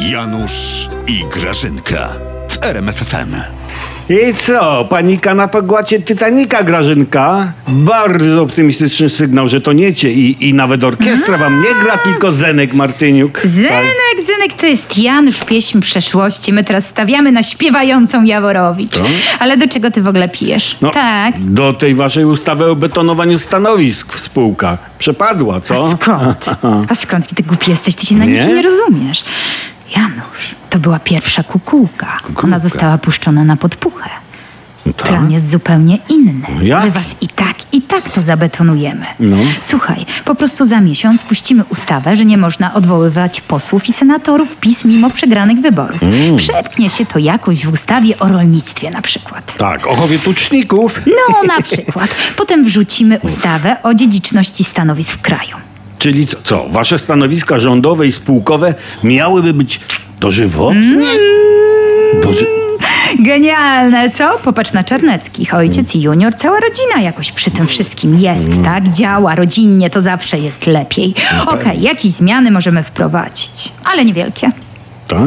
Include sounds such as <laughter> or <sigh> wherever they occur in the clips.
Janusz i Grażynka w RMFFM. I co, pani kanapa głacie Titanika, Grażynka? Bardzo optymistyczny sygnał, że toniecie i, i nawet orkiestra wam nie gra, tylko Zenek Martyniuk. Tak. Zenek, Zenek to jest Janusz, pieśń przeszłości. My teraz stawiamy na śpiewającą Jaworowicz. To? Ale do czego ty w ogóle pijesz? No, Tak. Do tej waszej ustawy o betonowaniu stanowisk w spółkach. Przepadła, co? A skąd? <laughs> A skąd ty głupi jesteś? Ty się na niczym nie rozumiesz. Była pierwsza kukułka. Kukułka. Ona została puszczona na podpuchę. tak? Plan jest zupełnie inny. No jak? My was i tak, i tak to zabetonujemy. No. Słuchaj, po prostu za miesiąc puścimy ustawę, że nie można odwoływać posłów i senatorów PiS mimo przegranych wyborów. Mm. Przepchnie się to jakoś w ustawie o rolnictwie na przykład. Tak, o chowie tuczników. No, na przykład. Potem wrzucimy ustawę o dziedziczności stanowisk w kraju. Czyli co, wasze stanowiska rządowe i spółkowe miałyby być dożywotnie? Mm. Doży... Genialne, co? Popatrz na Czarneckich. Ojciec i junior, cała rodzina jakoś przy tym wszystkim jest, tak? Działa rodzinnie, to zawsze jest lepiej. Okej, jakieś zmiany możemy wprowadzić, ale niewielkie. Tak?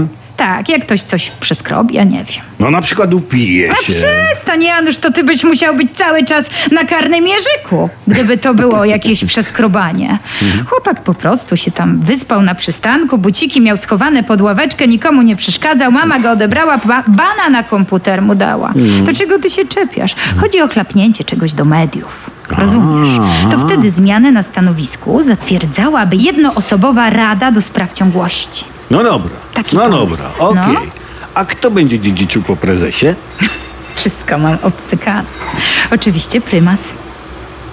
Tak, jak ktoś coś przeskrobie, nie wiem. No na przykład upije A się. przestań, Janusz, to ty byś musiał być cały czas na karnym jeżyku, gdyby to było jakieś przeskrobanie. Chłopak po prostu się tam wyspał na przystanku, buciki miał schowane pod ławeczkę, nikomu nie przeszkadzał, mama go odebrała, ba bana na komputer mu dała. To czego ty się czepiasz? Chodzi o klapnięcie czegoś do mediów. Rozumiesz? To wtedy zmiany na stanowisku zatwierdzałaby jednoosobowa rada do spraw ciągłości. No dobra. Taki no pomysł. dobra, okej. No. A kto będzie dziedziczył po prezesie? Wszystko mam obcykane. Oczywiście prymas.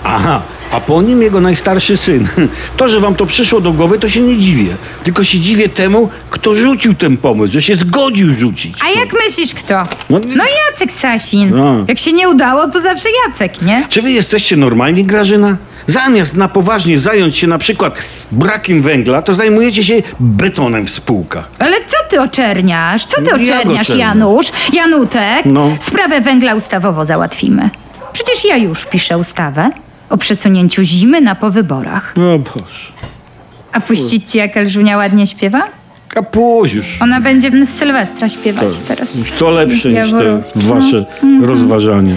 Aha, a po nim jego najstarszy syn. <laughs> To, że wam to przyszło do głowy, to się nie dziwię. Tylko się dziwię temu, kto rzucił ten pomysł, że się zgodził rzucić. A jak myślisz kto? No No, Jacek Sasin. No. Jak się nie udało, to zawsze Jacek, nie? Czy wy jesteście normalni, Grażyna? Zamiast na poważnie zająć się na przykład brakiem węgla, to zajmujecie się betonem w spółkach. Ale co ty oczerniasz? Co ty Jak oczerniasz? Janusz? Janutek? No. Sprawę węgla ustawowo załatwimy. Przecież ja już piszę ustawę o przesunięciu zimy na po wyborach. No Boże. A puścić ci, jak Elżunia ładnie śpiewa? Już. Ona będzie w Sylwestra śpiewać teraz. To lepsze niż te Jaworowicz. wasze rozważania.